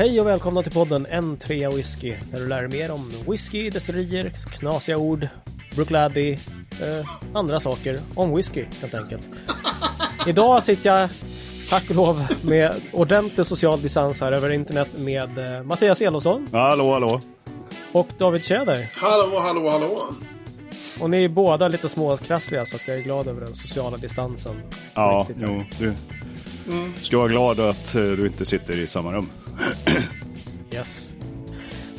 Hej och välkomna till podden En trea whisky där du lär dig mer om whisky, destillerier, knasiga ord, Brookladdy, eh, andra saker om whisky helt enkelt. Idag sitter jag, tack och lov, med ordentlig social distans här över internet med eh, Mattias Elofsson Hallå, hallå. och David Tjäder. Hallå, hallå, hallå. Och ni är båda lite småkrassliga så att jag är glad över den sociala distansen. Ja, Riktigt. jo, du ska vara glad att eh, du inte sitter i samma rum. Yes.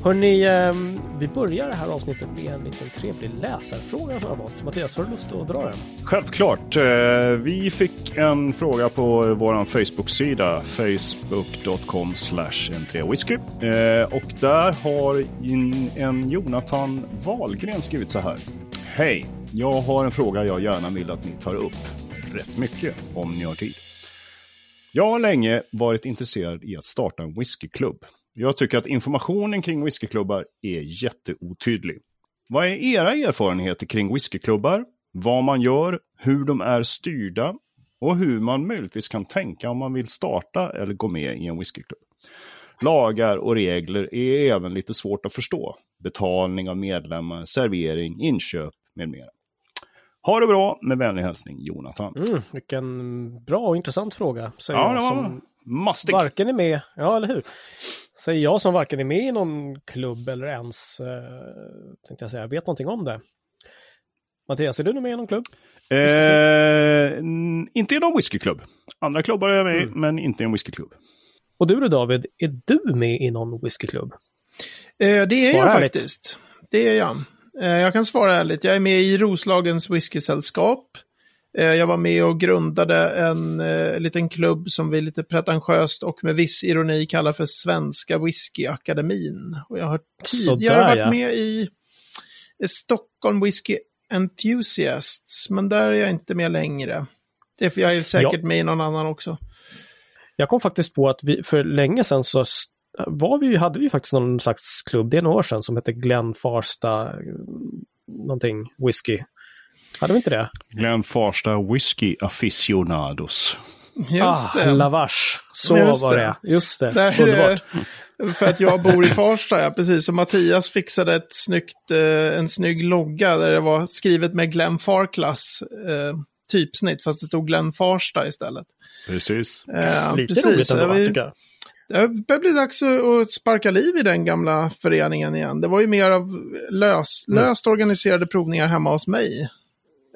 Hörni, ehm, vi börjar det här avsnittet med en liten trevlig läsarfråga som jag har fått. Mattias, har du lust att dra den? Självklart. Eh, vi fick en fråga på vår Facebook-sida facebook.com slash whisky eh, Och där har en Jonathan Wahlgren skrivit så här. Hej! Jag har en fråga jag gärna vill att ni tar upp rätt mycket om ni har tid. Jag har länge varit intresserad i att starta en whiskyklubb. Jag tycker att informationen kring whiskyklubbar är jätteotydlig. Vad är era erfarenheter kring whiskyklubbar? Vad man gör, hur de är styrda och hur man möjligtvis kan tänka om man vill starta eller gå med i en whiskyklubb. Lagar och regler är även lite svårt att förstå. Betalning av medlemmar, servering, inköp med mera. Ha det bra, med vänlig hälsning Jonathan. Mm, vilken bra och intressant fråga. Säger Ja, jag det var som mastig. varken är med, ja eller hur? Säger jag som varken är med i någon klubb eller ens, eh, tänkte jag säga, vet någonting om det. Mattias, är du med i någon klubb? Eh, inte i någon whiskyklubb. Andra klubbar är jag med i, Mm. men inte i en whiskyklubb. Och du då David, är du med i någon whiskyklubb? Eh, det är Svara jag ärligt. faktiskt. Det är jag. Eh, jag kan svara ärligt. Jag är med i Roslagens whiskysällskap. Eh, jag var med och grundade en eh, liten klubb som vi lite pretentiöst och med viss ironi kallar för Svenska Whiskyakademin. Och jag har tidigare Sådär, varit ja. med i Stockholm Whisky Enthusiasts, men där är jag inte med längre. Det är för jag är säkert med i någon annan också. Jag kom faktiskt på att vi för länge sedan så var vi, hade vi faktiskt någon slags klubb, det är några år sedan, som hette Glenn Farsta eh, någonting whisky. Hade vi inte det? Glenn Farsta Whisky Aficionados. Just ah, det. Lavage. Så Just var det. det. Just det. Där, Underbart. För att jag bor i Farsta, ja, precis. Så Mattias fixade ett snyggt, eh, en snygg logga där det var skrivet med Glenn Farklass eh, typsnitt, fast det stod Glenn Farsta istället. Precis. Eh, Lite precis. roligt ändå, Ja, va, vi- tycker jag. Det börjar bli dags att sparka liv i den gamla föreningen igen. Det var ju mer av lös, Mm. löst organiserade provningar hemma hos mig.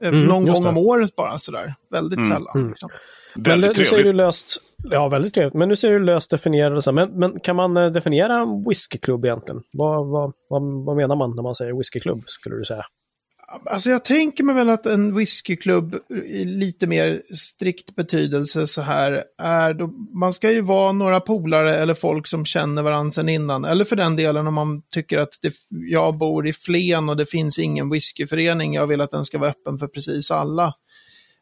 Eh, Mm, Någon gång det. om året bara sådär. Väldigt Mm, sällan. mm. Liksom. Men nu säger du löst, ja väldigt trevligt, men nu säger du löst definierade så. Men, men kan man eh, definiera en whiskyklubb egentligen? Vad, vad, vad, vad menar man när man säger whiskyklubb, skulle du säga? Alltså jag tänker mig väl att en whiskyklubb i lite mer strikt betydelse så här är då, man ska ju vara några polare eller folk som känner varandra sedan innan. Eller för den delen om man tycker att det, jag bor i Flen och det finns ingen whiskyförening, jag vill att den ska vara öppen för precis alla.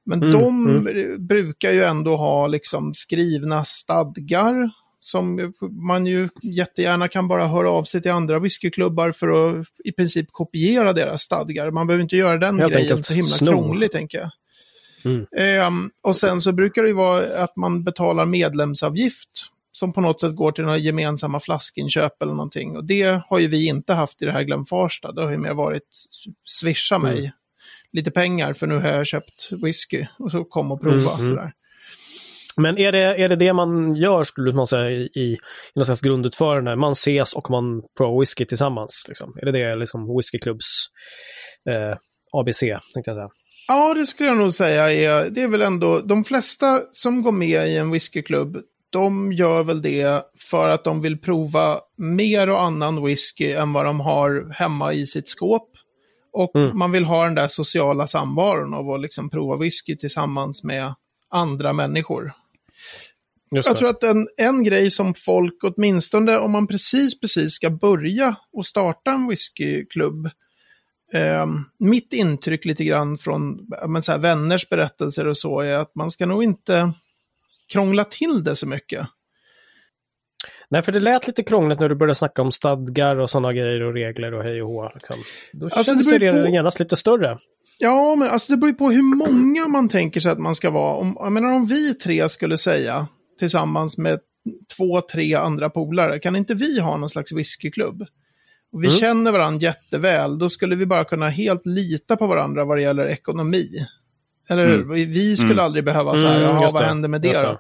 Men Mm, de brukar ju ändå ha liksom skrivna stadgar som man ju jättegärna kan bara höra av sig till andra whiskyklubbar för att i princip kopiera deras stadgar. Man behöver inte göra den Helt grejen så himla sno. krångligt, tänker jag. Mm. Ehm, och sen så brukar det ju vara att man betalar medlemsavgift som på något sätt går till några gemensamma flaskinköp eller någonting. Och det har ju vi inte haft i det här Glenn Farsta. Det har ju mer varit swisha mig Mm. lite pengar för nu har jag köpt whisky och så kom och prova. Mm, mm. Sådär. Men är det, är det det man gör, skulle man säga, i, i, någon slags grundutförande? Man ses och man provar whisky tillsammans? Liksom. Är det det liksom whiskyklubbs eh, ABC, tänkte jag säga? Ja, det skulle jag nog säga är, det är väl ändå, de flesta som går med i en whiskyklubb, de gör väl det för att de vill prova mer och annan whisky än vad de har hemma i sitt skåp. Och Mm. man vill ha den där sociala samvaron av att liksom prova whisky tillsammans med andra människor. Just Jag det. tror att en, en grej som folk, åtminstone om man precis, precis ska börja och starta en whiskyklubb. Eh, mitt intryck lite grann från men så här, vänners berättelser och så är att man ska nog inte krångla till det så mycket. Nej, för det lät lite krångligt när du började snacka om stadgar och sådana grejer och regler och hej och hå. Liksom. Då Alltså, känns det det på- genast lite större. Ja, men alltså det beror ju på hur många man tänker sig att man ska vara. Om, jag menar om vi tre skulle säga tillsammans med två, tre andra polare. Kan inte vi ha någon slags whiskyklubb? Och vi Mm. känner varandra jätteväl, då skulle vi bara kunna helt lita på varandra vad det gäller ekonomi. Eller hur? Mm. Vi- skulle Mm. aldrig behöva så här, Mm, jaha, vad händer med det då?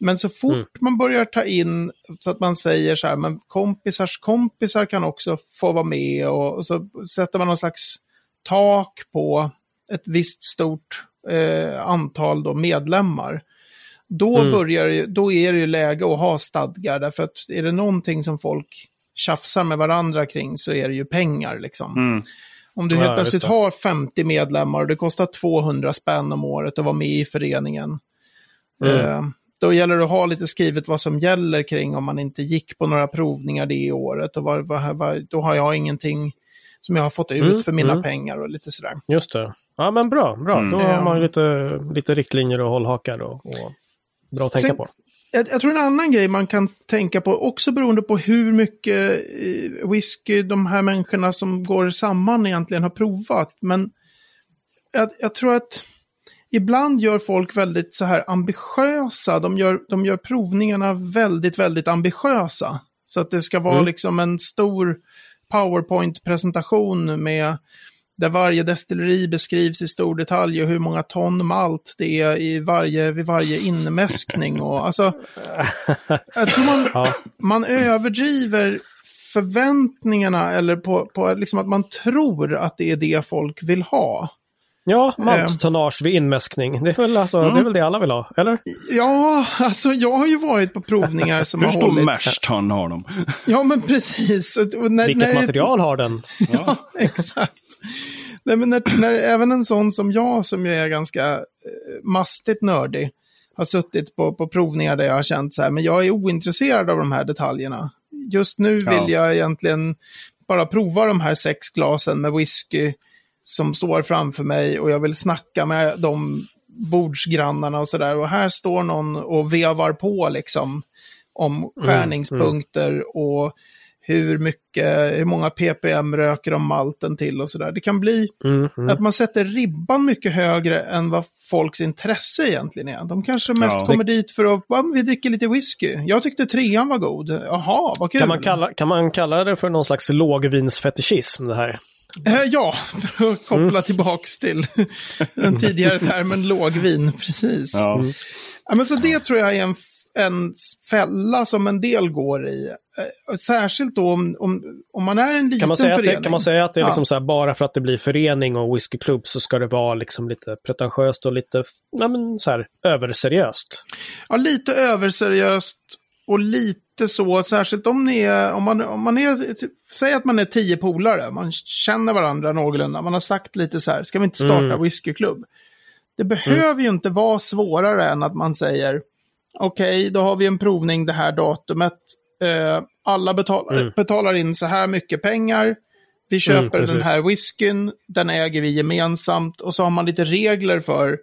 Men så fort Mm. man börjar ta in så att man säger så här, men kompisars kompisar kan också få vara med och, och så sätter man någon slags tak på ett visst stort eh, antal då medlemmar. Då, Mm. börjar, det- då är det ju läge att ha stadgar, därför att är det någonting som folk tjafsar med varandra kring så är det ju pengar liksom. Mm. Om du Ja, helt just plötsligt har 50 medlemmar och det kostar 200 spänn om året att vara med i föreningen. Mm. Eh, då gäller det att ha lite skrivet vad som gäller kring om man inte gick på några provningar det året. Och vad, vad, vad, då har jag ingenting som jag har fått ut Mm, för mina mm. pengar och lite sådär. Just det. Ja, men bra. bra. Mm. Då har Ja. man ju lite, lite riktlinjer och hållhakar och, och bra att tänka Sen- på. Jag, jag tror en annan grej man kan tänka på, också beroende på hur mycket eh, whisky de här människorna som går samman egentligen har provat. Men jag, jag tror att ibland gör folk väldigt så här ambitiösa. De gör, de gör provningarna väldigt, väldigt ambitiösa. Så att det ska vara Mm. liksom en stor PowerPoint-presentation med där varje destilleri beskrivs i stor detalj och hur många ton malt det är i varje, vid varje inmäskning. Och, alltså, jag tror man, Ja. man överdriver förväntningarna eller på, på liksom att man tror att det är det folk vill ha. Ja, malttonnage vid inmäskning. Det är, väl alltså, Mm. det är väl det alla vill ha, eller? Ja, alltså jag har ju varit på provningar som Hur har stor hållits. mash ton har de? Ja, men precis. Och- när, Vilket när det- material har den? Ja, exakt. Nej, men när, när även en sån som jag, som ju är ganska eh, mastigt nördig, har suttit på, på provningar där jag har känt så här, men jag är ointresserad av de här detaljerna. Just nu Ja. vill jag egentligen bara prova de här sex glasen med whisky som står framför mig och jag vill snacka med de bordsgrannarna och sådär. Och här står någon och vevar på liksom om skärningspunkter och hur mycket, hur många ppm röker de malten till och sådär. Det kan bli Mm, mm. att man sätter ribban mycket högre än vad folks intresse egentligen är. De kanske mest Ja. kommer dit för att, "Va, vi dricker lite whisky. Jag tyckte trean var god. Jaha, vad kul. Kan man, kalla, kan man kalla det för någon slags lågvinsfetischism det här? Eh, ja, för att koppla Mm. tillbaks till den tidigare termen lågvin, precis. Ja. Ja. Mm. men så det tror jag är en, en fälla som en del går i. Eh, Särskilt då om, om, om man är en liten Kan man säga att förening. det, kan man säga att det är Ja. liksom så här, bara för att det blir förening och whiskyklubb så ska det vara liksom lite pretentiöst och lite ja, men så här, överseriöst? Ja, lite överseriöst och lite så, särskilt om ni är, om man, om man är, säg att man är tio polare, man känner varandra någorlunda, man har sagt lite så här, ska vi inte starta Mm. whiskyklubb? Det behöver ju inte vara svårare än att man säger, okej, då har vi en provning det här datumet, eh, alla betalar, Mm. betalar in så här mycket pengar, vi köper den precis. här whiskyn, den äger vi gemensamt och så har man lite regler för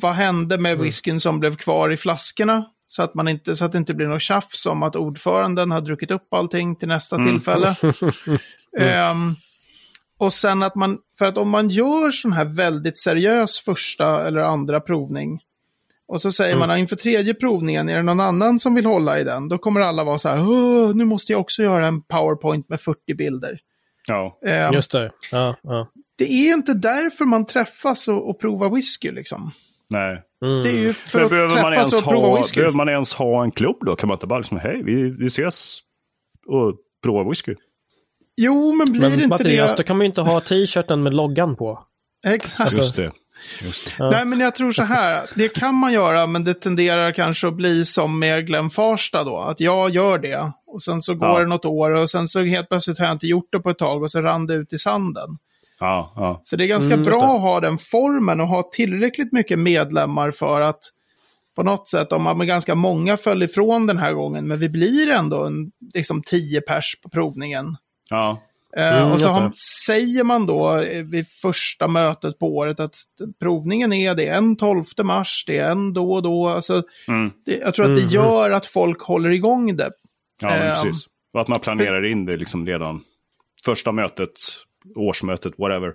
vad hände med Mm. whiskyn som blev kvar i flaskorna? Så att, man inte, så att det inte blir något tjafs om att ordföranden har druckit upp allting till nästa Mm. tillfälle. Ehm, och sen att man, för att om man gör sån här väldigt seriös första eller andra provning och så säger Mm. man att inför tredje provningen är det någon annan som vill hålla i den, då kommer alla vara så här, "Åh, nu måste jag också göra en powerpoint med 40 bilder. Ja. Ehm, Just det. Ja, ja. det är inte därför man träffas och, och provar whisky liksom. Nej. Mm. Det är ju för Men att behöver man, ens och prova ha, whisky. behöver man ens ha en klubb då? Kan man inte bara liksom, hej, vi, vi ses och prova whisky? Jo, men blir Men inte Mattias, då det... kan man ju inte ha t-shirten med loggan på. Exakt. Alltså- Just det. Just det. Ja. Nej, men jag tror så här. Det kan man göra, men det tenderar kanske att bli som med Glenn Farsta då. Att jag gör det. Och sen så går Ja. det något år och sen så helt plötsligt har jag inte gjort det på ett tag och så rann det ut i sanden. Ja, ja. Så det är ganska Mm, bra att ha den formen och ha tillräckligt mycket medlemmar för att på något sätt, om man med ganska många föll ifrån den här gången, men vi blir ändå en, liksom tio pers på provningen. ja. Mm, och så har, säger man då eh, vid första mötet på året att provningen är det en 12 mars, det är en då och då. Alltså, Mm. det, jag tror att det Mhm. gör att folk håller igång det. ja men Ehm. precis. Och att man planerar in det liksom redan första mötet, årsmötet, whatever.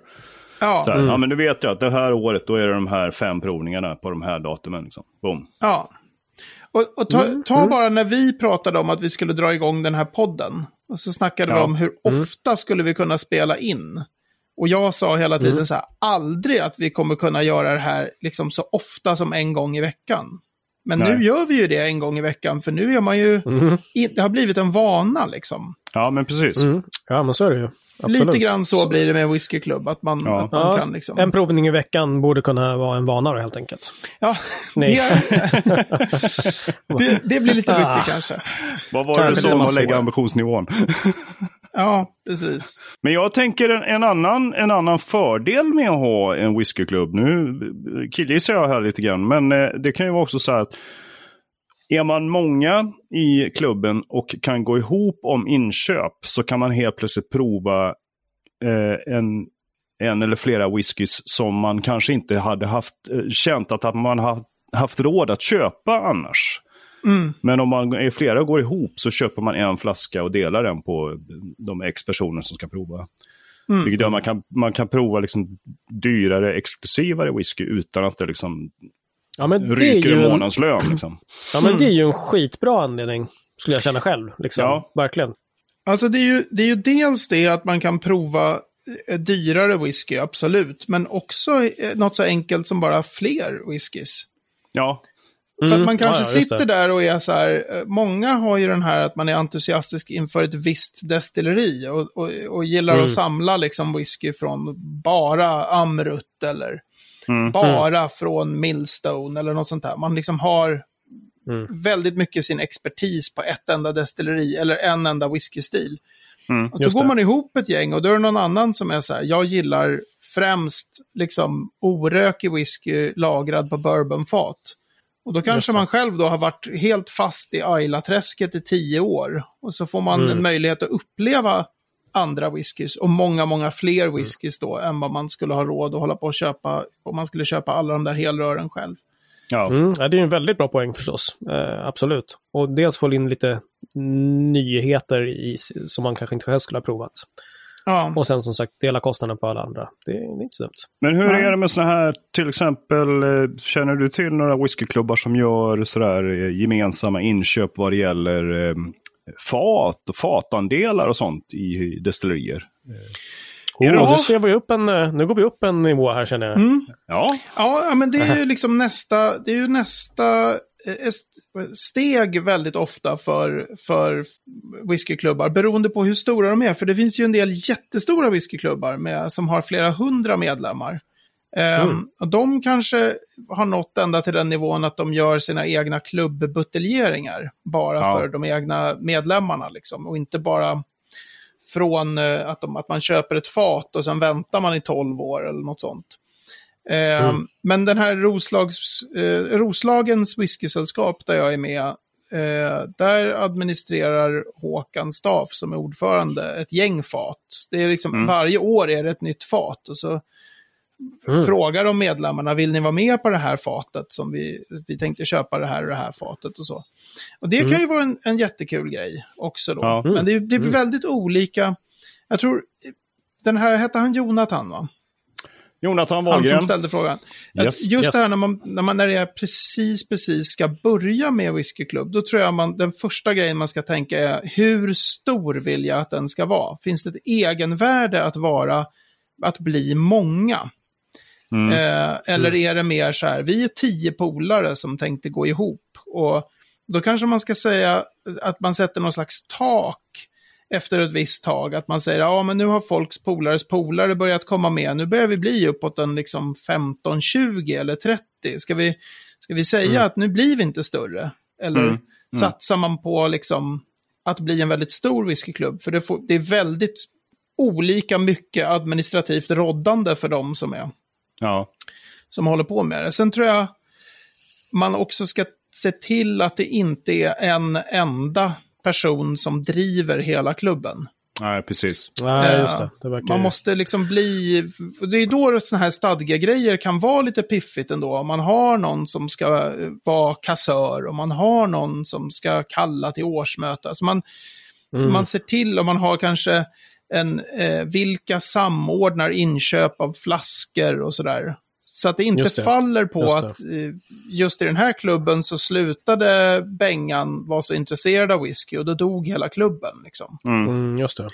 Ja, Så här, Mm. Ja, men nu vet jag att det här året då är det de här fem provningarna på de här datumen. Liksom. Boom. ja. Och, och ta, Mm, ta mm. bara när vi pratade om att vi skulle dra igång den här podden. Och så snackade vi Ja. om hur Mm. ofta skulle vi kunna spela in. Och jag sa hela tiden Mm. så här, aldrig att vi kommer kunna göra det här liksom så ofta som en gång i veckan. Men Nej. nu gör vi ju det en gång i veckan, för nu är man ju, Mm. in, det har blivit en vana liksom. Ja, men precis. Mm. Ja, men så är det ju. Absolut. Lite grann så, blir det med Whisky Club, att man, Ja. att man Ja, kan liksom... En provning i veckan borde kunna vara en vana då, helt enkelt. Ja, Nej. det, det, det blir lite Ah. mycket kanske. Vad var Kanske det som att lägga ambitionsnivån? Ja, precis. Men jag tänker en, en, annan, en annan fördel med att ha en whiskyklubb. Nu killgissar jag här lite grann, men eh, det kan ju vara också så här att är man många i klubben och kan gå ihop om inköp så kan man helt plötsligt prova eh, en, en eller flera whiskys som man kanske inte hade haft, eh, känt att man har haft råd att köpa annars. Mm. Men om man är flera och går ihop så köper man en flaska och delar den på de x personer som ska prova. Mm. Vilket gör att man kan, man kan prova liksom dyrare, exklusivare whisky utan att det liksom Ja, men det är ryker ju en månadslön. Liksom. ja, men det är ju en skitbra anledning, skulle jag känna själv. Liksom. Ja. Verkligen. Alltså det är, ju, det är ju dels det att man kan prova eh, dyrare whisky, absolut. Men också eh, något så enkelt som bara fler whiskys. Ja, För Mm. att man kanske Ja, ja, sitter där och är så här, eh, många har ju den här att man är entusiastisk inför ett visst destilleri och, och, och gillar Mm. att samla liksom whisky från bara Amrut eller Mm. bara från Millstone eller något sånt där. Man liksom har Mm. väldigt mycket sin expertis på ett enda destilleri eller en enda whiskystil. Mm, och så just går det. man ihop ett gäng och då är det någon annan som är så här, jag gillar främst liksom orökig whisky lagrad på bourbonfat. Och då kanske man själv då har varit helt fast i Ayla-träsket i tio år. Och så får man Mm. en möjlighet att uppleva andra whiskys och många, många fler Mm. whiskys då än vad man skulle ha råd att hålla på och köpa om man skulle köpa alla de där helrören själv. ja. Mm. Ja, det är en väldigt bra poäng förstås. Eh, absolut. Och dels få in lite nyheter i, som man kanske inte själv skulle ha provat. Ja. Och sen som sagt dela kostnaden på alla andra. Det är, det är inte så dumt. Men hur Nej. är det med sådana här, till exempel, eh, känner du till några whiskyklubbar som gör sådär eh, gemensamma inköp vad det gäller eh, fat och fatandelar och sånt i destillerier? Oh, nu, något? ser vi upp en, eh, nu går vi upp en nivå här känner jag. Mm. Ja, Ja, men det är ju liksom nästa, det är ju nästa eh, steg väldigt ofta för, för whiskyklubbar, beroende på hur stora de är. För det finns ju en del jättestora whiskyklubbar med, som har flera hundra medlemmar. Ehm, Mm. och de kanske har nått ända till den nivån att de gör sina egna klubbbuteljeringar. Bara Ja. för de egna medlemmarna liksom. Och inte bara från eh, att, de, att man köper ett fat och sen väntar man i 12 år eller något sånt. Eh, Mm. Men den här Roslags, eh, Roslagens whiskysällskap där jag är med, eh, där administrerar Håkan Staff som är ordförande ett gäng fat. Det är liksom, Mm. Varje år är det ett nytt fat och så Mm. frågar de medlemmarna, vill ni vara med på det här fatet som vi, vi tänkte köpa det här och det här fatet och så. Och det Mm. kan ju vara en, en jättekul grej också då. Ja. Men det, det är Mm. väldigt olika. Jag tror, den här, hette han Jonathan va? Jonathan Han Wahlgren. som ställde frågan. Yes. Just Yes. det här när man, när man när det är precis, precis ska börja med whiskyklubb, då tror jag man, den första grejen man ska tänka är hur stor vill jag att den ska vara? Finns det ett egenvärde att vara, att bli många? Mm. Eh, eller är det mer så här, vi är tio polare som tänkte gå ihop. Och då kanske man ska säga att man sätter någon slags tak efter ett visst tag. Att man säger, ja men nu har folks polares polare börjat komma med. Nu börjar vi bli uppåt en liksom 15, 20 eller 30. Ska vi, ska vi säga Mm. att nu blir vi inte större? Eller Mm. Mm. satsar man på liksom att bli en väldigt stor whiskyklubb? För det, får, det är väldigt olika mycket administrativt roddande för dem som är Ja. som håller på med det. Sen tror jag man också ska se till att det inte är en enda person som driver hela klubben. Nej, precis. Nej, just Eh, det. det verkar Man måste liksom bli... Det är då sådana här stadgegrejer kan vara lite piffigt ändå. Om man har någon som ska eh, vara kassör och man har någon som ska kalla till årsmöte. Så man, så Mm. man ser till om man har kanske en, eh, vilka samordnar inköp av flaskor och sådär. Så att det inte det. faller på Just att eh, just i den här klubben så slutade Bengan vara så intresserad av whisky och då dog hela klubben. Liksom. Mm, just det. Nej,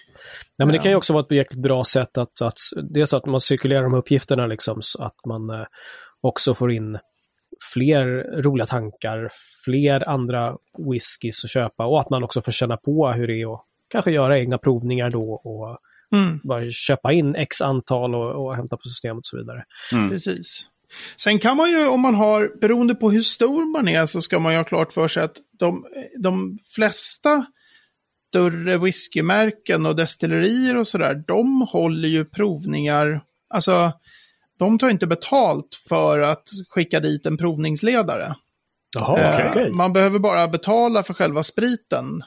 men det kan ju också vara ett jäkligt bra sätt att, att dels att man cirkulerar de här uppgifterna liksom så att man eh, också får in fler roliga tankar, fler andra whiskys att köpa och att man också får känna på hur det är och kanske göra egna provningar då och Mm, bara köpa in x antal och, och hämta på systemet och så vidare. precis. Sen kan man ju, om man har, beroende på hur stor man är, så ska man ju ha klart för sig att de, de flesta större whiskymärken och destillerier och sådär, de håller ju provningar, alltså de tar inte betalt för att skicka dit en provningsledare. Jaha, Eh, okej. Man behöver bara betala för själva spriten.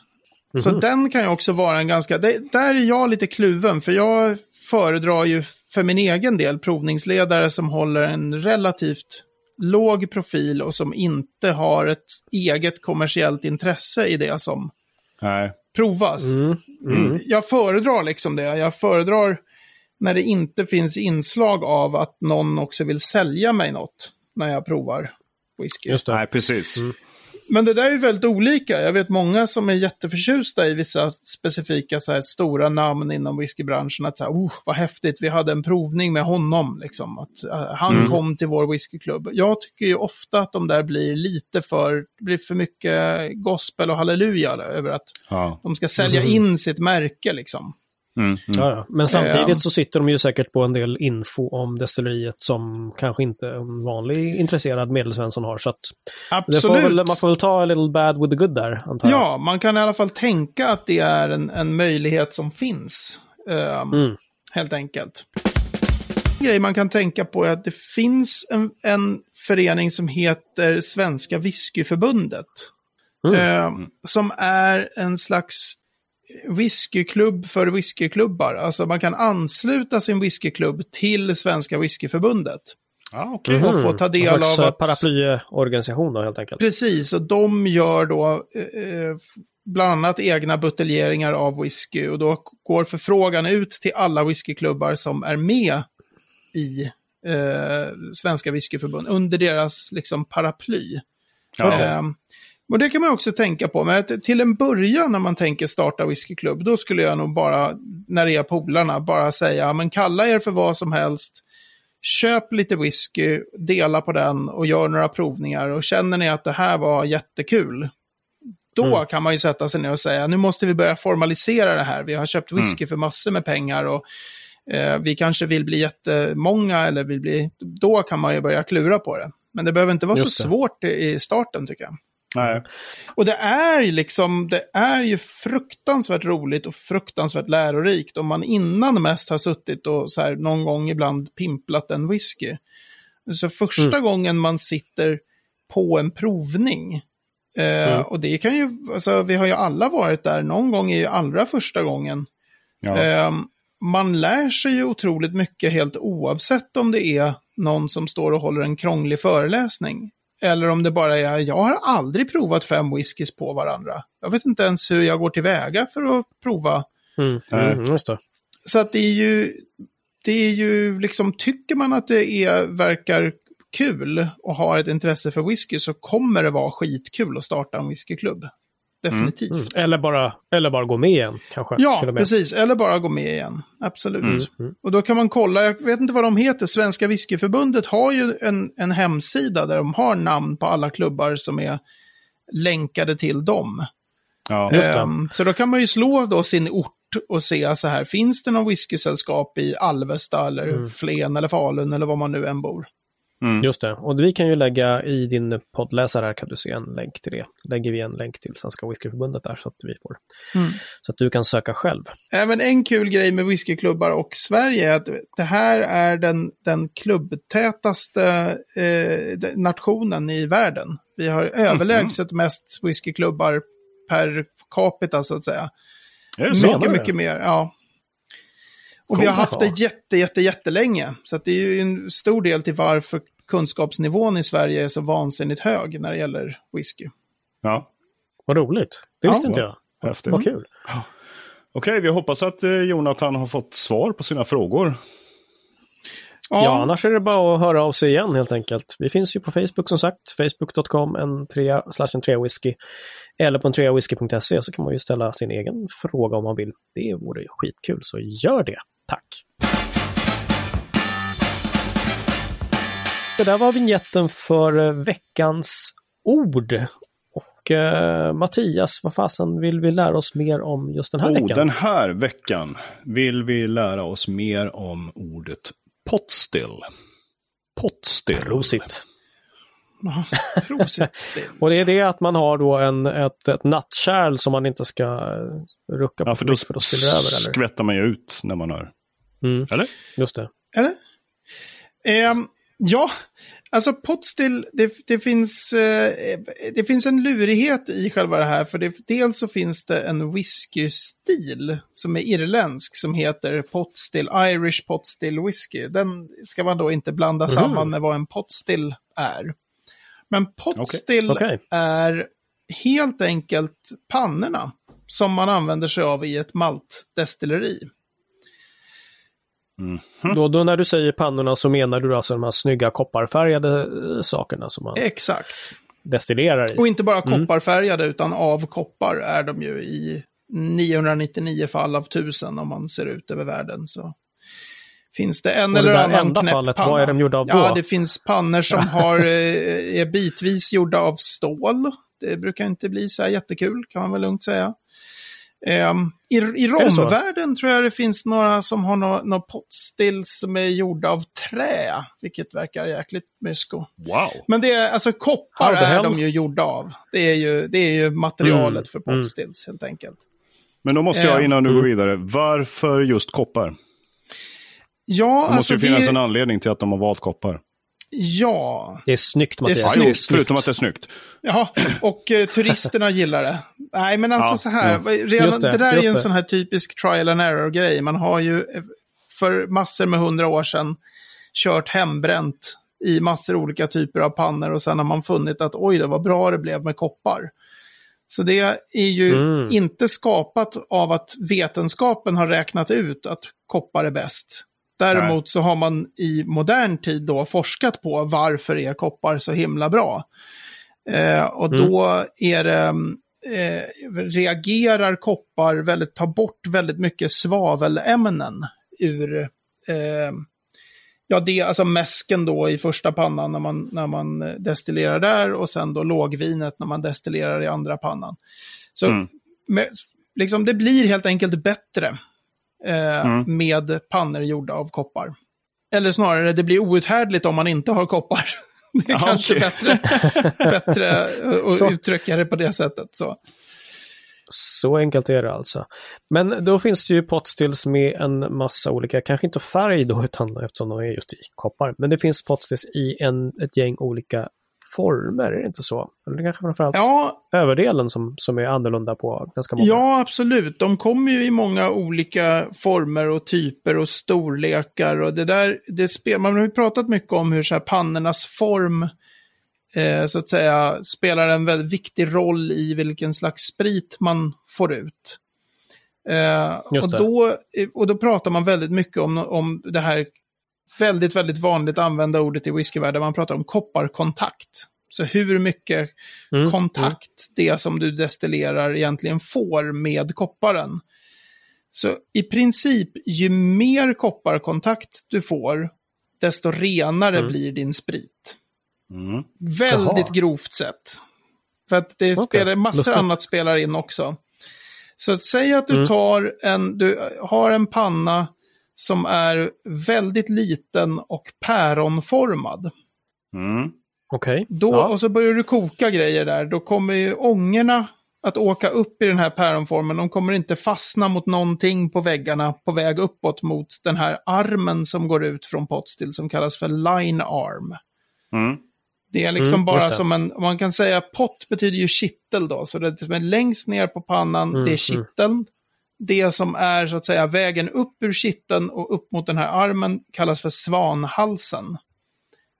Så Mhm. den kan ju också vara en ganska, det, där är jag lite kluven, för jag föredrar ju för min egen del provningsledare som håller en relativt låg profil och som inte har ett eget kommersiellt intresse i det som Nej. provas. Mm, mm. Jag föredrar liksom det. Jag föredrar när det inte finns inslag av att någon också vill sälja mig något när jag provar whisky. Just det. Nej, precis. Men det där är ju väldigt olika. Jag vet många som är jätteförtjusta i vissa specifika så här, stora namn inom whiskybranschen. Att så här, oh, vad häftigt, vi hade en provning med honom. Liksom, att, eh, han Mm. kom till vår whiskyklubb. Jag tycker ju ofta att de där blir lite för, blir för mycket gospel och halleluja över att Ja. de ska sälja Mhm. in sitt märke. Liksom. Mm, mm. Ja. Men samtidigt Eh, så sitter de ju säkert på en del info om destilleriet som kanske inte en vanlig intresserad medelsvensson har. Så att Absolut. får väl, man får väl ta a little bad with the good där, antar jag. Ja, man kan i alla fall tänka att det är en, en möjlighet som finns. ehm, Mm. Helt enkelt. En grej man kan tänka på är att det finns en, en förening som heter Svenska Whiskyförbundet. Ehm, som är en slags whiskyklubb för whiskyklubbar. Alltså man kan ansluta sin whiskyklubb till Svenska Whiskyförbundet. Ja, okej. och få ta del av eh, att- paraplyorganisation då helt enkelt. Precis, och de gör då eh, eh, bland annat egna buteljeringar av whisky. Och då går förfrågan ut till alla whiskyklubbar som är med i eh, Svenska Whiskyförbund under deras liksom, paraply. Ja. Ehm, och det kan man också tänka på. Men till en början när man tänker starta whiskyklubb, då skulle jag nog bara, när det är polarna, bara säga, men kalla er för vad som helst. Köp lite whisky, dela på den och gör några provningar. Och känner ni att det här var jättekul, då Mm. kan man ju sätta sig ner och säga, nu måste vi börja formalisera det här. Vi har köpt whisky för massor med pengar och eh, vi kanske vill bli jättemånga eller vill bli, då kan man ju börja klura på det. Men det behöver inte vara Just så det. svårt i starten tycker jag. Nej. Och det är liksom, det är ju fruktansvärt roligt och fruktansvärt lärorikt om man innan mest har suttit och så här någon gång ibland pimplat en whisky. Så första gången man sitter på en provning, eh, Mm. och det kan ju, alltså vi har ju alla varit där, någon gång är ju allra första gången. Ja. Eh, man lär sig ju otroligt mycket helt oavsett om det är någon som står och håller en krånglig föreläsning. Eller om det bara är, jag har aldrig provat fem whiskys på varandra. Jag vet inte ens hur jag går tillväga för att prova. Mm. Mm. Så att det är ju, det är ju liksom, tycker man att det är, verkar kul och har ett intresse för whisky så kommer det vara skitkul att starta en whiskyklubb. Definitivt. Mm. Eller, bara, eller bara gå med igen kanske. Ja, till och med. precis. Eller bara gå med igen. Absolut. Mm. Mm. Och då kan man kolla, jag vet inte vad de heter, Svenska Whiskyförbundet har ju en, en hemsida där de har namn på alla klubbar som är länkade till dem. Ja. Just det. Ehm, så då kan man ju slå då sin ort och se så här, finns det någon whiskysällskap i Alvesta eller Mm. Flen eller Falun eller var man nu än bor? Mm. Just det. Och vi kan ju lägga i din poddläsare här kan du se en länk till det. Lägger vi en länk till Svenska Whiskyförbundet där så att vi får. Mm. Så att du kan söka själv. Även en kul grej med whiskyklubbar och Sverige är att det här är den, den klubbtätaste eh, nationen i världen. Vi har överlägset mest whiskyklubbar per capita så att säga. Är det så? Mycket, mycket mer, ja. Och vi har haft det jätte, jätte, jättelänge. Så att det är ju en stor del till varför kunskapsnivån i Sverige är så vansinnigt hög när det gäller whisky. Ja, Vad roligt. Det Ja. visste inte jag. häftigt. Vad kul. Okej, vi hoppas att eh, Jonathan har fått svar på sina frågor. Ja. annars är det bara att höra av sig igen helt enkelt. Vi finns ju på Facebook som sagt, facebook.com en trea, slash en trea whisky. Eller på en så kan man ju ställa sin egen fråga om man vill. Det vore skitkul, så gör det. Tack! Det där var vignetten för veckans ord. Och eh, Mattias, vad fasen vill vi lära oss mer om just den här oh, veckan? Den här veckan vill vi lära oss mer om ordet potstill. Potstill. Prosit. Och det är det att man har då en, ett, ett nattkärl som man inte ska eh, rucka på ja, för då, för då spiller över. Eller? skvättar man ju ut när man hör. Mm. Eller? Just det. Eller? Um, ja, Alltså potstill, det, det, finns, eh, det finns en lurighet i själva det här. För det, dels så finns det en whiskystil som är irländsk som heter potstill, Irish potstill whisky. Den ska man då inte blanda mm. samman med vad en potstill är. Men potstill okay. Okay. är helt enkelt pannorna som man använder sig av i ett maltdestilleri. Mm. Då, då, när du säger pannorna så menar du alltså de här snygga kopparfärgade eh, sakerna som man Exakt. destillerar i? Och inte bara mm. kopparfärgade utan av koppar är de ju i 999 fall av tusen om man ser ut över världen. Så finns det en och eller det annan enda fallet, vad är de gjorda av då? Ja, det finns pannor som har, eh, är bitvis gjorda av stål. Det brukar inte bli så här jättekul, kan man väl lugnt säga. Um, I i romvärlden tror jag det finns några som har några no, potstill som är gjorda av trä, vilket verkar jäkligt mysko. Wow! Men det är, alltså koppar är de ju gjorda av. Det är ju, det är ju materialet mm. för potstills mm. helt enkelt. Men då måste jag, innan du går vidare, varför just koppar? Ja, det måste alltså ju finnas det... en anledning till att de har valt koppar. Ja. Det är snyggt Mattias. Det är snyggt. Förutom att det är snyggt. Ja, och eh, turisterna gillar det. Nej, men alltså ja, så här. Ja. Redan, det, det, där är ju en det. sån här typisk trial and error-grej. Man har ju eh, för massor med hundra år sedan kört hembränt i massor olika typer av pannor och sen har man funnit att oj, det var bra det blev med koppar. Så det är ju mm. inte skapat av att vetenskapen har räknat ut att koppar är bäst. Däremot så har man i modern tid då forskat på varför är koppar så himla bra. Eh, och mm. då är det, eh, reagerar koppar väldigt, tar bort väldigt mycket svavelämnen ur, eh, ja det är alltså mäsken då i första pannan när man, när man destillerar där och sen då lågvinet när man destillerar i andra pannan. Så mm. med, liksom det blir helt enkelt bättre eh, mm. med pannor gjorda av koppar. Eller snarare, det blir outhärdligt om man inte har koppar. Det är ja, kanske okay. bättre, bättre att uttrycka det på det sättet. Så. Så enkelt är det alltså. Men då finns det ju potstills med en massa olika, kanske inte färg då, utan eftersom de är just i koppar. Men det finns potstills i en, ett gäng olika former, är det inte så? Eller kanske framförallt ja, överdelen som, som är annorlunda på ganska många. Ja, absolut. De kommer ju i många olika former och typer och storlekar. Och det där, det spel, man har ju pratat mycket om hur så här pannornas form eh, så att säga spelar en väldigt viktig roll i vilken slags sprit man får ut. Eh, och, då, och då pratar man väldigt mycket om, om det här väldigt, väldigt vanligt använda ordet i whiskyvärlden. Man pratar om kopparkontakt. Så hur mycket mm, kontakt mm. det som du destillerar egentligen får med kopparen. Så i princip, ju mer kopparkontakt du får, desto renare mm. blir din sprit. Mm. Väldigt Jaha. grovt sett. För att det okay. spelar, massor Lustigt. annat spelar in också. Så säg att du mm. tar en, du har en panna som är väldigt liten och päronformad. Mm. Okej. Okay. ja. Och så börjar du koka grejer där. Då kommer ju ångorna att åka upp i den här päronformen. De kommer inte fastna mot någonting på väggarna på väg uppåt mot den här armen som går ut från potstill som kallas för line arm. Mm. Det är liksom mm, bara som en, man kan säga pott betyder ju kittel då, så det är längst ner på pannan, mm, det är mm. kitteln det som är så att säga vägen upp ur kitteln och upp mot den här armen kallas för svanhalsen.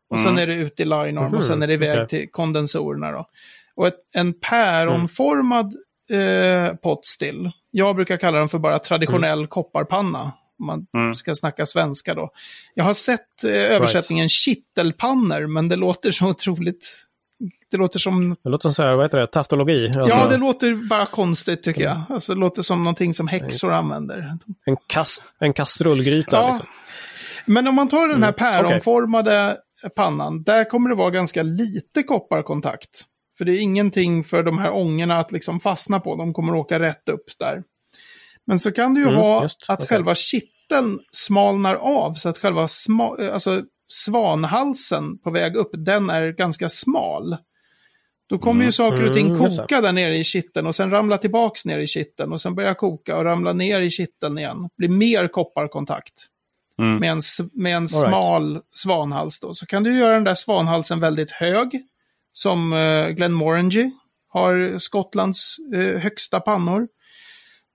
Och mm. sen är det ut i line arm och sen är det iväg okay. till kondensorerna. Då. Och ett, en päronformad mm. eh, potstill, jag brukar kalla den för bara traditionell mm. kopparpanna. Om man Mm. ska snacka svenska då. Jag har sett eh, översättningen kittelpannor, men det låter så otroligt... Det låter som... Det låter som så här, vad heter det, taftologi? Alltså, ja, det låter bara konstigt tycker jag. Alltså, det låter som någonting som häxor använder. en, kas, en kastrullgryta Ja. liksom. Men om man tar den här Mm, päronformade pannan, där kommer det vara ganska lite kopparkontakt. För det är ingenting för de här ångorna att liksom fastna på, de kommer åka rätt upp där. Men så kan du ju Mm, ha just, att okej. själva kitteln smalnar av så att själva sma, alltså svanhalsen på väg upp, den är ganska smal. Då kommer ju saker och ting Mm, koka där nere i kitteln och sen ramla tillbaks ner i kitteln och sen börja koka och ramla ner i kitteln igen. Blir mer kopparkontakt Mm. med en, med en right. smal svanhals då, så kan du göra den där svanhalsen väldigt hög. Som uh, Glenmorangie har Skottlands eh, högsta pannor.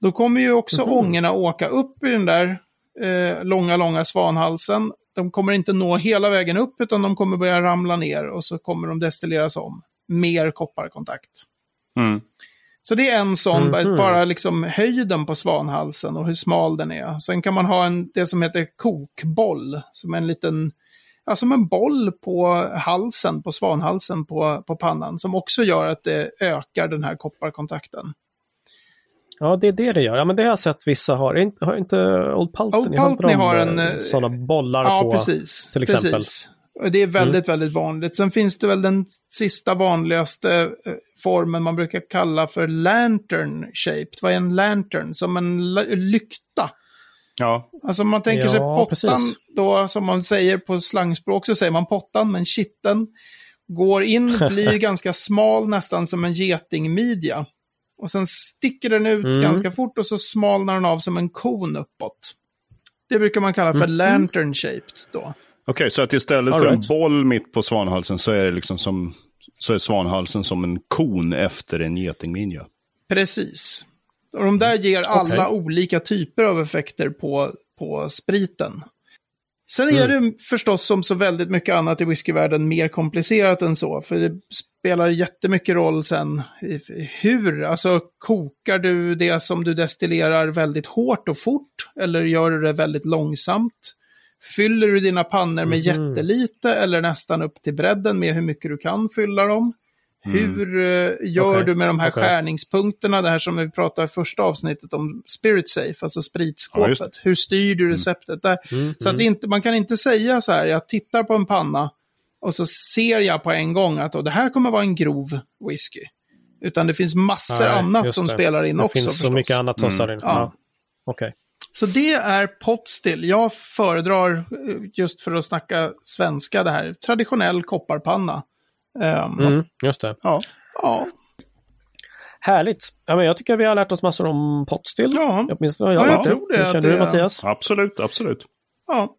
Då kommer ju också Mhm. ångorna åka upp i den där eh, långa, långa svanhalsen. De kommer inte nå hela vägen upp utan de kommer börja ramla ner och så kommer de destilleras om. Mer kopparkontakt. Mm. Så det är en sån, Mhm. bara liksom höjden på svanhalsen och hur smal den är. Sen kan man ha en, det som heter kokboll, som en liten, ja som en boll på halsen, på svanhalsen på, på pannan, som också gör att det ökar den här kopparkontakten. Ja, det är det det gör. Ja, men det har jag sett vissa har. Inte- Har inte Old Paltney, Old Paltney har en, eh, sådana bollar Ja, på? precis. till exempel. Mm. Precis. Det är väldigt, väldigt vanligt. Sen finns det väl den sista vanligaste eh, formen man brukar kalla för lantern shaped. Vad är en lantern? Som en lykta. Ja. Alltså om man tänker sig Ja, pottan, precis. då som man säger på slangspråk så säger man pottan, men kitten går in, blir ganska smal, nästan som en getingmidja. Och sen sticker den ut Mm. ganska fort och så smalnar den av som en kon uppåt. Det brukar man kalla för Mhm. lantern shaped då. Okej, så att istället All för right. en boll mitt på svanhalsen så är det liksom som så är svanhalsen som en kon efter en getingminja. Precis. Och de där ger alla olika typer av effekter på, på spriten. Sen är det förstås som så väldigt mycket annat i whiskyvärlden mer komplicerat än så. För det spelar jättemycket roll sen hur. Alltså kokar du det som du destillerar väldigt hårt och fort? Eller gör du det väldigt långsamt? Fyller du dina pannor med Mhm. jättelite eller nästan upp till bredden med hur mycket du kan fylla dem? Hur eh, gör Okej, du med de här okej. skärningspunkterna, det här som vi pratade i första avsnittet om Spirit Safe, alltså Ja, spritskåpet. det. Hur styr du receptet där? Mm, Så att det inte, man kan inte säga så här, jag tittar på en panna och så ser jag på en gång att "Åh, det här kommer vara en grov whisky. Utan det finns massor Nej, annat som det. spelar in det också finns så förstås. mycket annat som Mm. står in. Ja. Ja. Okej. Så det är potstill. Jag föredrar, eh, just för att snacka svenska, det här traditionell kopparpanna. Ehm, Mm, just det. Ja. Ja, Härligt. Ja, men jag tycker vi har lärt oss massor om potstill. ja, Åtminstone Ja, jag. jag gjort tror det, Hur att känner du det- Mattias? Absolut, absolut. ja.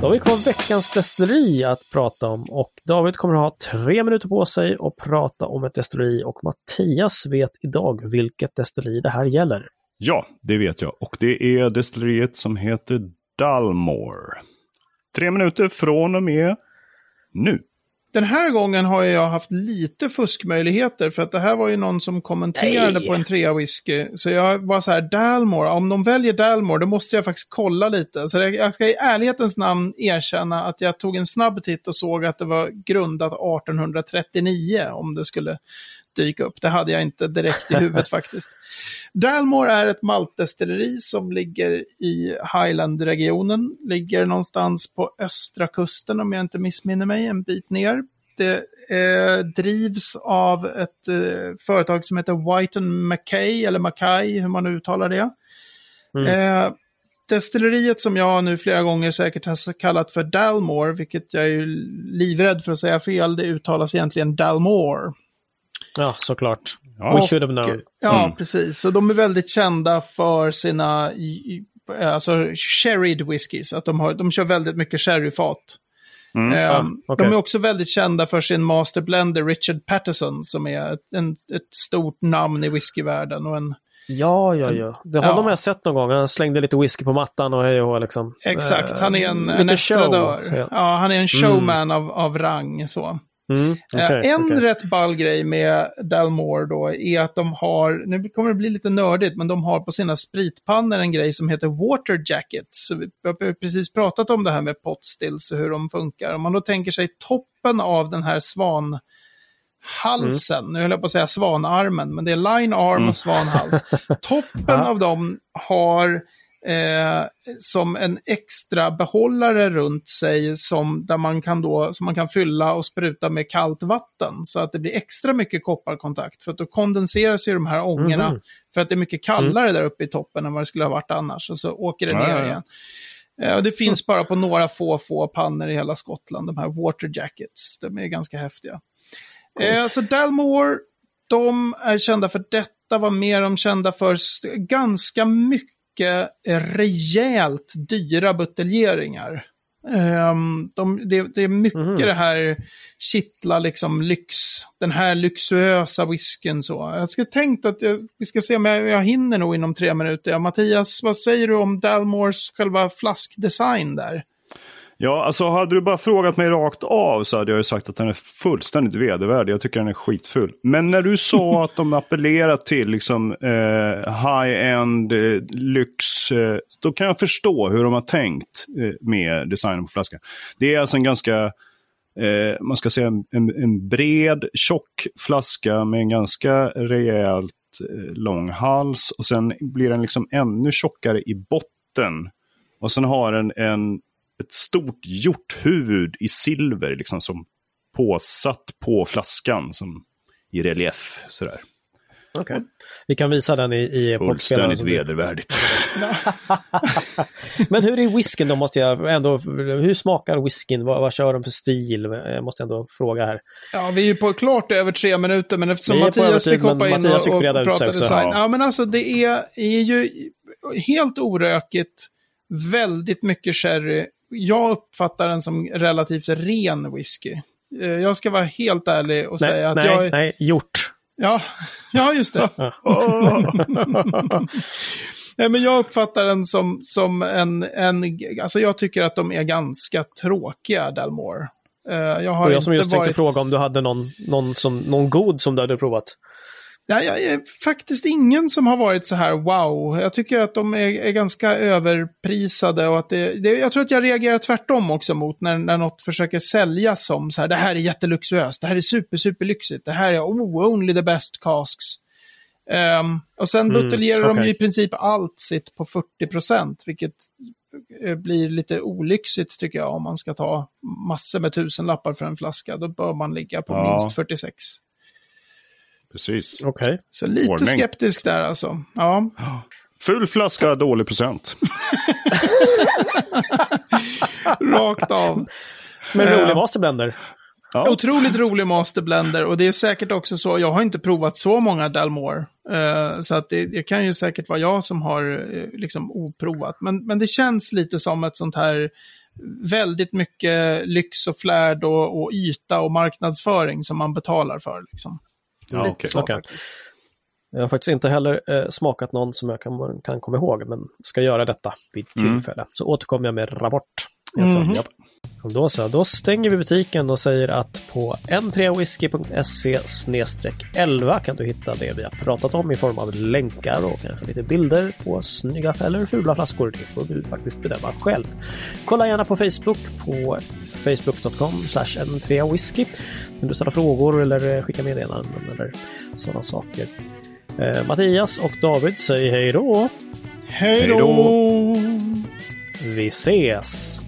Då har vi kvar veckans destilleri att prata om och David kommer att ha tre minuter på sig att prata om ett destilleri och Mattias vet idag vilket destilleri det här gäller. Ja, det vet jag. Och det är destilleriet som heter Dalmore. Tre minuter från och med nu. Den här gången har jag haft lite fuskmöjligheter för att det här var ju någon som kommenterade Nej. på en trea whisky. Så jag var så här, Dalmore, om de väljer Dalmore då måste jag faktiskt kolla lite. Så jag ska i ärlighetens namn erkänna att jag tog en snabb titt och såg att det var grundat 1839 om det skulle dyka upp. Det hade jag inte direkt i huvudet faktiskt. Dalmore är ett maltdestilleri som ligger i Highland-regionen. Ligger någonstans på östra kusten om jag inte missminner mig, en bit ner. Det eh, drivs av ett eh, företag som heter Whiten Mackay, eller Mackay, hur man uttalar det. Eh, destilleriet som jag nu flera gånger säkert har kallat för Dalmore, vilket jag är livrädd för att säga fel, det uttalas egentligen Dalmore. Ja, såklart. Ja. We should have known. Ja, Mm. precis. Så de är väldigt kända för sina alltså, sherried whiskies. Att de, har, de kör väldigt mycket sherryfat. Mm. Ehm, Ah, okej. De är också väldigt kända för sin master blender Richard Patterson som är ett, en, ett stort namn i whiskyvärlden. Och en, Ja, ja, ja. Det Ja. har jag sett någon gång. Han slängde lite whisky på mattan och hej och liksom. exakt, han är en, lite en estradör. Ja, han är en showman av, av rang. Så. Mm, Eh, en okej. rätt ball grej med Dalmore då är att de har, nu kommer det bli lite nördigt, men de har på sina spritpannor en grej som heter water jackets. Så vi har precis pratat om det här med potstills och hur de funkar. Om man då tänker sig toppen av den här svan halsen, nu höll jag på att säga svanarmen, men det är line arm och svanhals. Toppen av dem har eh, som en extra behållare runt sig som, där man kan då, som man kan fylla och spruta med kallt vatten. Så att det blir extra mycket kopparkontakt. För att då kondenseras ju de här ångorna. Mhm. För att det är mycket kallare där uppe i toppen än vad det skulle ha varit annars. Och så åker det ner igen. Eh, det finns bara på några få, få pannor i hela Skottland, de här water jackets. De är ganska häftiga. Eh, så Dalmore, de är kända för detta. Vad mer de kända för? Ganska mycket eh, rejält dyra buteljeringar. Ehm, de, det, det är mycket Mhm. det här kittla liksom lyx. Den här luxuösa whiskyn så. Jag ska tänkt att jag, vi ska se om jag, jag hinner nog inom tre minuter. Ja, Mattias, vad säger du om Dalmores själva flaskdesign där? Ja, alltså hade du bara frågat mig rakt av så hade jag ju sagt att den är fullständigt vedervärdig. Jag tycker den är skitfull. Men när du sa att de appellerar till liksom eh, high-end, eh, lyx, eh, då kan jag förstå hur de har tänkt eh, med designen på flaskan. Det är alltså en ganska, eh, man ska säga en, en, en bred, tjock flaska med en ganska rejält eh, lång hals. Och sen blir den liksom ännu tjockare i botten. Och sen har den en ett stort hjorthuvud i silver liksom som påsatt på flaskan som i relief. Sådär. Okej. Vi kan visa den i, i. Fullständigt vedervärdigt. Men hur är whiskyn då måste jag ändå, hur smakar whiskyn? Vad, vad kör de för stil? Jag måste ändå fråga här. Ja, vi är ju på klart över tre minuter, men eftersom Mattias fick hoppa men in Mattias och, och ut prata design. Ja. Ja. men alltså det är, är ju helt orökigt, väldigt mycket sherry. Jag uppfattar den som relativt ren whisky. Eh, Jag ska vara helt ärlig och Nej, säga att nej, jag... nej, gjort. Ja, ja, just det. Nej, men jag uppfattar den som, som en, en... Alltså jag tycker att de är ganska tråkiga, Dalmore. Eh, Jag har Och jag som just tänkte varit... fråga om du hade någon, någon, som, någon god som du hade provat. Ja, jag är faktiskt ingen som har varit så här wow. Jag tycker att de är, är ganska överprisade och att det, det, jag tror att jag reagerar tvärtom också mot när, när något försöker säljas som så här, det här är jätteluxuöst, det här är super, super lyxigt, det här är oh, only the best casks. Ehm, och sen Mm, buteljerar de ju okej. i princip allt sitt på 40 procent, vilket eh, blir lite olyxigt tycker jag om man ska ta massor med tusenlappar för en flaska. Då bör man ligga på Ja. minst 46. Precis. Okej. Så lite Ordning. skeptisk där alltså. Ja. Full flaska, dålig procent. Rakt av. Men Eh. rolig masterblender. Ja. Otroligt rolig masterblender och det är säkert också så, jag har inte provat så många Dalmore. Eh, så att det, det kan ju säkert vara jag som har eh, liksom oprovat. Men, men det känns lite som ett sånt här väldigt mycket lyx och flärd och, och yta och marknadsföring som man betalar för. Liksom. Ja, Lite okej. så faktiskt. Jag har faktiskt inte heller eh, smakat någon som jag kan, kan komma ihåg, men ska göra detta vid Mm. tillfälle. Så återkommer jag med rapport. Japp. Och Då så, då stänger vi butiken och säger att på n3whisky.se 11 kan du hitta det vi har pratat om i form av länkar och kanske lite bilder på snygga eller fula flaskor. Det får du faktiskt bedöma själv. Kolla gärna på Facebook på facebook.com n3whisky. Kan du ställa frågor eller skicka meddelanden eller sådana saker. Eh, Mattias och David säger hej då. Hej då! Vi ses!